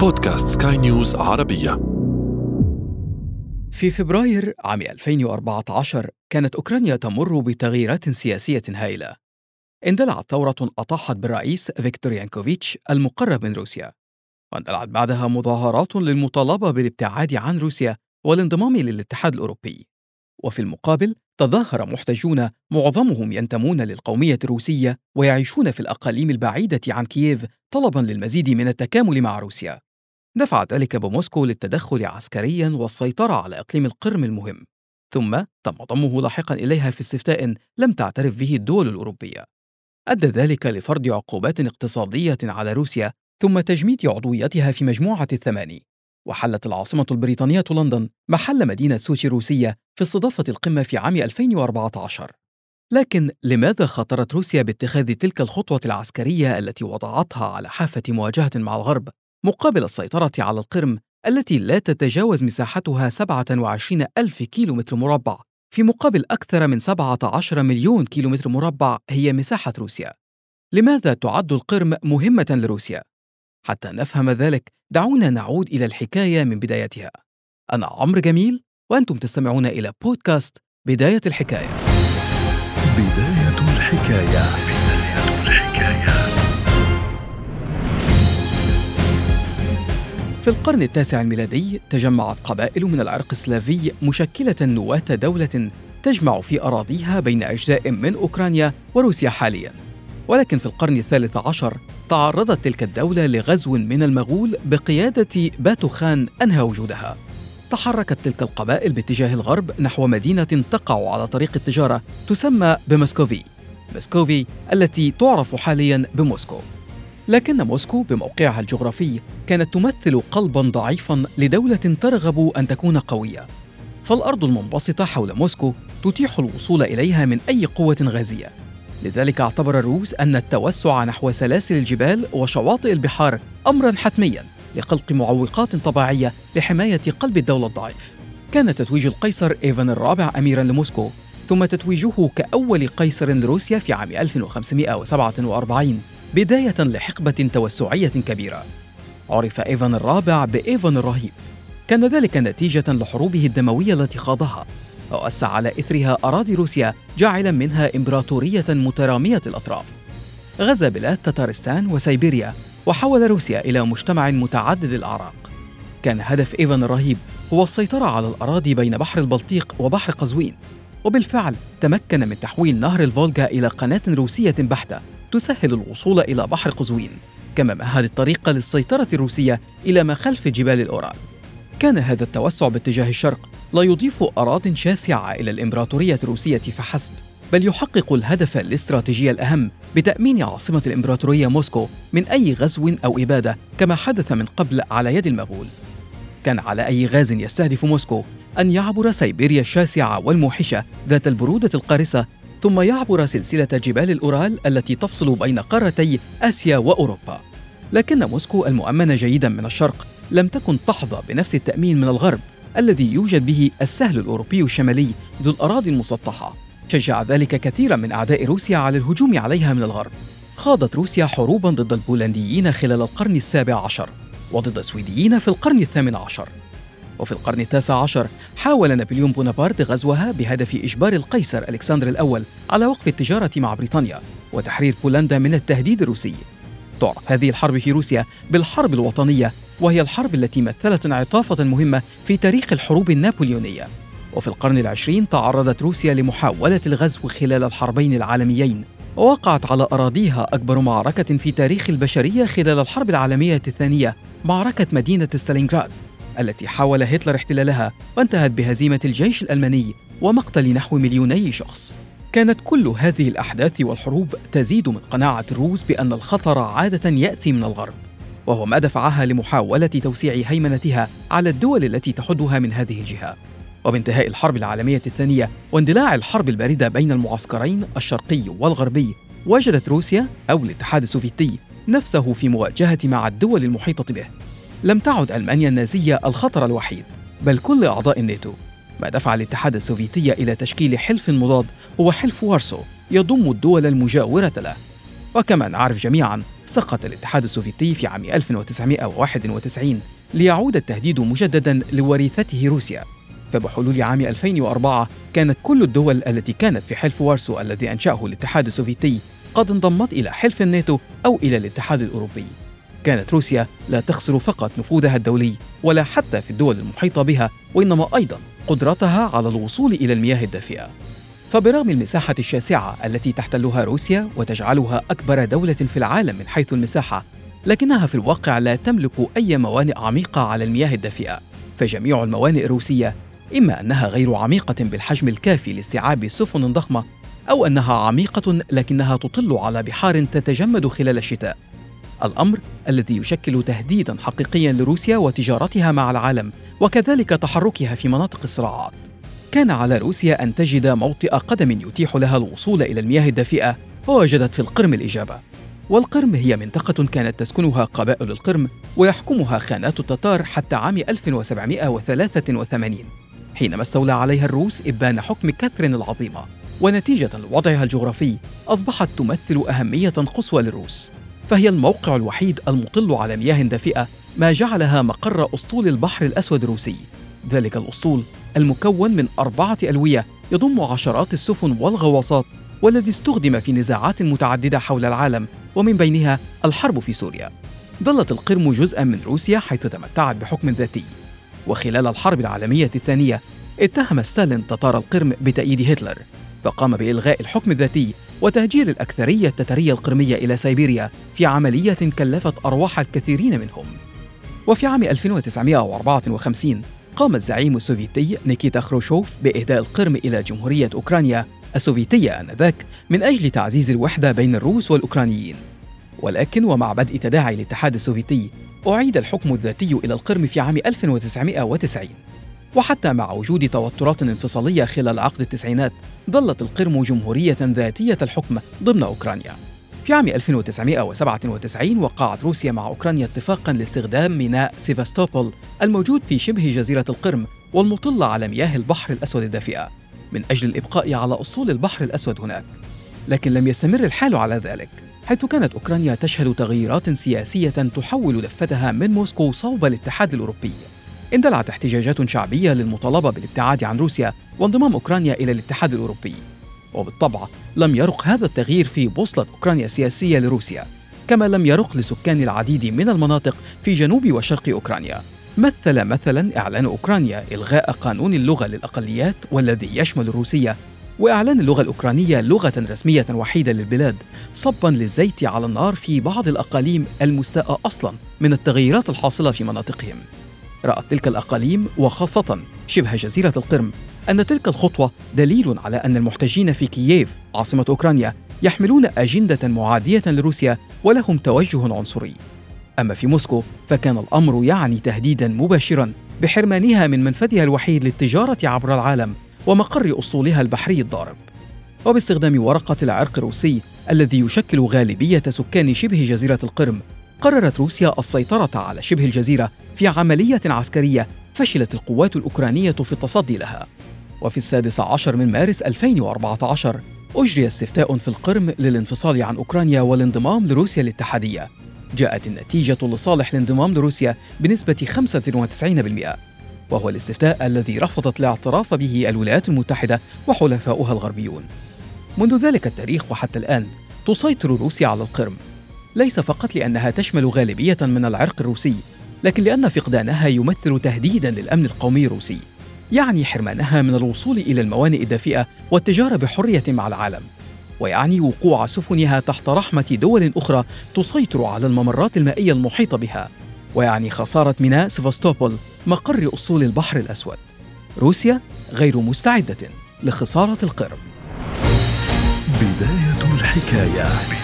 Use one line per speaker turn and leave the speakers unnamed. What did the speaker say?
بودكاست سكاي نيوز عربية.
في فبراير عام 2014 كانت أوكرانيا تمر بتغييرات سياسية هائلة. اندلعت ثورة أطاحت بالرئيس فيكتور يانوكوفيتش المقرب من روسيا. واندلعت بعدها مظاهرات للمطالبة بالابتعاد عن روسيا والانضمام للاتحاد الأوروبي. وفي المقابل تظاهر محتجون معظمهم ينتمون للقومية الروسية ويعيشون في الأقاليم البعيدة عن كييف طلبا للمزيد من التكامل مع روسيا. دفع ذلك بموسكو للتدخل عسكريا والسيطرة على إقليم القرم المهم ثم تم ضمه لاحقا إليها في استفتاء لم تعترف به الدول الأوروبية. أدى ذلك لفرض عقوبات اقتصادية على روسيا ثم تجميد عضويتها في مجموعة الثماني. وحلت العاصمة البريطانية لندن محل مدينة سوتشي الروسية في استضافة القمة في عام 2014 لكن لماذا خاطرت روسيا باتخاذ تلك الخطوة العسكرية التي وضعتها على حافة مواجهة مع الغرب؟ مقابل السيطرة على القرم التي لا تتجاوز مساحتها 27 ألف كيلومتر مربع. في مقابل أكثر من 17 مليون كيلومتر مربع هي مساحة روسيا. لماذا تعد القرم مهمة لروسيا؟ حتى نفهم ذلك دعونا نعود إلى الحكاية من بدايتها. أنا عمرو جميل وأنتم تستمعون إلى بودكاست بداية الحكاية.
بداية الحكاية.
في القرن التاسع الميلادي تجمعت قبائل من العرق السلافي مشكلة نواة دولة تجمع في أراضيها بين أجزاء من أوكرانيا وروسيا حالياً. ولكن في القرن الثالث عشر تعرضت تلك الدولة لغزو من المغول بقيادة باتو خان أنهى وجودها. تحركت تلك القبائل باتجاه الغرب نحو مدينة تقع على طريق التجارة تسمى بمسكوفي مسكوفي التي تعرف حاليا بموسكو. لكن موسكو بموقعها الجغرافي كانت تمثل قلبا ضعيفا لدولة ترغب أن تكون قوية. فالأرض المنبسطة حول موسكو تتيح الوصول إليها من أي قوة غازية. لذلك اعتبر الروس أن التوسع نحو سلاسل الجبال وشواطئ البحار أمرا حتميا لخلق معوقات طبيعية لحماية قلب الدولة الضعيف. كان تتويج القيصر إيفان الرابع أميرا لموسكو ثم تتويجه كأول قيصر لروسيا في عام 1547 بداية لحقبة توسعية كبيرة. عرف إيفان الرابع بإيفان الرهيب. كان ذلك نتيجة لحروبه الدموية التي خاضها. ووسع على إثرها أراضي روسيا جاعلا منها إمبراطورية مترامية الأطراف. غزا بلاد تتارستان وسيبيريا وحول روسيا إلى مجتمع متعدد الأعراق. كان هدف إيفان الرهيب هو السيطرة على الأراضي بين بحر البلطيق وبحر قزوين. وبالفعل تمكن من تحويل نهر الفولغا إلى قناة روسية بحتة تسهل الوصول إلى بحر قزوين كما مهد الطريق للسيطرة الروسية إلى ما خلف جبال الأورال كان هذا التوسع باتجاه الشرق لا يضيف أراض شاسعة إلى الإمبراطورية الروسية فحسب بل يحقق الهدف الاستراتيجي الأهم بتأمين عاصمة الإمبراطورية موسكو من أي غزو أو إبادة كما حدث من قبل على يد المغول. كان على أي غاز يستهدف موسكو أن يعبر سيبيريا الشاسعة والموحشة ذات البرودة القارصة ثم يعبر سلسلة جبال الأورال التي تفصل بين قارتي آسيا وأوروبا. لكن موسكو المؤمنة جيدا من الشرق لم تكن تحظى بنفس التأمين من الغرب الذي يوجد به السهل الأوروبي الشمالي ذو الأراضي المسطحة. شجع ذلك كثيرا من أعداء روسيا على الهجوم عليها من الغرب. خاضت روسيا حروبا ضد البولنديين خلال القرن السابع عشر. وضد السويديين في القرن الثامن عشر. وفي القرن التاسع عشر حاول نابليون بونابرت غزوها بهدف إجبار القيصر ألكسندر الأول على وقف التجارة مع بريطانيا وتحرير بولندا من التهديد الروسي. تعرف هذه الحرب في روسيا بالحرب الوطنية وهي الحرب التي مثلت انعطافة مهمة في تاريخ الحروب النابليونية. وفي القرن العشرين تعرضت روسيا لمحاولة الغزو خلال الحربين العالميين. ووقعت على أراضيها أكبر معركة في تاريخ البشرية خلال الحرب العالمية الثانية معركة مدينة ستالينغراد التي حاول هتلر احتلالها وانتهت بهزيمة الجيش الألماني ومقتل نحو مليوني شخص. كانت كل هذه الأحداث والحروب تزيد من قناعة الروس بأن الخطر عادة يأتي من الغرب وهو ما دفعها لمحاولة توسيع هيمنتها على الدول التي تحدها من هذه الجهة. وبانتهاء الحرب العالمية الثانية واندلاع الحرب الباردة بين المعسكرين الشرقي والغربي وجدت روسيا أو الاتحاد السوفيتي نفسه في مواجهة مع الدول المحيطة به. لم تعد ألمانيا النازية الخطر الوحيد بل كل أعضاء الناتو. ما دفع الاتحاد السوفيتي إلى تشكيل حلف مضاد هو حلف وارسو يضم الدول المجاورة له. وكما نعرف جميعا سقط الاتحاد السوفيتي في عام 1991 ليعود التهديد مجددا لوريثته روسيا. فبحلول عام 2004 كانت كل الدول التي كانت في حلف وارسو الذي أنشأه الاتحاد السوفيتي قد انضمت إلى حلف الناتو أو إلى الاتحاد الأوروبي. كانت روسيا لا تخسر فقط نفوذها الدولي ولا حتى في الدول المحيطة بها وإنما أيضا قدرتها على الوصول إلى المياه الدافئة. فبرغم المساحة الشاسعة التي تحتلها روسيا وتجعلها أكبر دولة في العالم من حيث المساحة لكنها في الواقع لا تملك أي موانئ عميقة على المياه الدافئة. فجميع الموانئ الروسية إما أنها غير عميقة بالحجم الكافي لاستيعاب سفن ضخمة أو أنها عميقة لكنها تطل على بحار تتجمد خلال الشتاء. الأمر الذي يشكل تهديدا حقيقيا لروسيا وتجارتها مع العالم وكذلك تحركها في مناطق الصراعات. كان على روسيا أن تجد موطئ قدم يتيح لها الوصول إلى المياه الدافئة ووجدت في القرم الإجابة. والقرم هي منطقة كانت تسكنها قبائل القرم ويحكمها خانات التتار حتى عام 1783 حينما استولى عليها الروس إبان حكم كاثرين العظيمة. ونتيجة لوضعها الجغرافي أصبحت تمثل أهمية قصوى للروس فهي الموقع الوحيد المطل على مياه دافئة ما جعلها مقر أسطول البحر الأسود الروسي. ذلك الأسطول المكون من أربعة ألوية يضم عشرات السفن والغواصات والذي استخدم في نزاعات متعددة حول العالم ومن بينها الحرب في سوريا. ظلت القرم جزءا من روسيا حيث تمتعت بحكم ذاتي. وخلال الحرب العالمية الثانية اتهم ستالين تتار القرم بتأييد هتلر. فقام بإلغاء الحكم الذاتي وتهجير الأكثرية التترية القرمية إلى سيبيريا في عملية كلفت أرواح الكثيرين منهم. وفي عام 1954 قام الزعيم السوفيتي نيكيتا خروشوف بإهداء القرم إلى جمهورية أوكرانيا السوفيتية آنذاك من أجل تعزيز الوحدة بين الروس والأوكرانيين. ولكن ومع بدء تداعي الاتحاد السوفيتي أعيد الحكم الذاتي إلى القرم في عام 1990 وحتى مع وجود توترات انفصالية خلال عقد التسعينات ظلت القرم جمهورية ذاتية الحكم ضمن أوكرانيا. في عام 1997 وقعت روسيا مع أوكرانيا اتفاقا لاستخدام ميناء سيفاستوبول الموجود في شبه جزيرة القرم والمطلة على مياه البحر الأسود الدافئة من أجل الإبقاء على أسطول البحر الأسود هناك. لكن لم يستمر الحال على ذلك حيث كانت أوكرانيا تشهد تغييرات سياسية تحول دفتها من موسكو صوب الاتحاد الأوروبي. اندلعت احتجاجات شعبية للمطالبة بالابتعاد عن روسيا وانضمام أوكرانيا إلى الاتحاد الأوروبي. وبالطبع لم يرق هذا التغيير في بوصلة أوكرانيا السياسية لروسيا كما لم يرق لسكان العديد من المناطق في جنوب وشرق أوكرانيا. مثل مثلا إعلان أوكرانيا إلغاء قانون اللغة للأقليات والذي يشمل الروسية وإعلان اللغة الأوكرانية لغة رسمية وحيدة للبلاد صبا للزيت على النار في بعض الأقاليم المستاءة أصلا من التغيرات الحاصلة في مناطقهم. رأت تلك الأقاليم وخاصة شبه جزيرة القرم أن تلك الخطوة دليل على أن المحتجين في كييف عاصمة أوكرانيا يحملون أجندة معادية لروسيا ولهم توجه عنصري. أما في موسكو فكان الأمر يعني تهديدا مباشرا بحرمانها من منفذها الوحيد للتجارة عبر العالم ومقر أصولها البحري الضارب. وباستخدام ورقة العرق الروسي الذي يشكل غالبية سكان شبه جزيرة القرم قررت روسيا السيطرة على شبه الجزيرة في عملية عسكرية فشلت القوات الأوكرانية في التصدي لها. وفي السادس عشر من مارس 2014 أجري استفتاء في القرم للانفصال عن أوكرانيا والانضمام لروسيا الاتحادية. جاءت النتيجة لصالح الانضمام لروسيا بنسبة 95% وهو الاستفتاء الذي رفضت الاعتراف به الولايات المتحدة وحلفاؤها الغربيون. منذ ذلك التاريخ وحتى الآن تسيطر روسيا على القرم. ليس فقط لأنها تشمل غالبية من العرق الروسي لكن لأن فقدانها يمثل تهديدا للأمن القومي الروسي يعني حرمانها من الوصول إلى الموانئ الدافئة والتجارة بحرية مع العالم ويعني وقوع سفنها تحت رحمة دول أخرى تسيطر على الممرات المائية المحيطة بها ويعني خسارة ميناء سيفاستوبول مقر أسطول البحر الأسود. روسيا غير مستعدة لخسارة القرم
بداية الحكاية.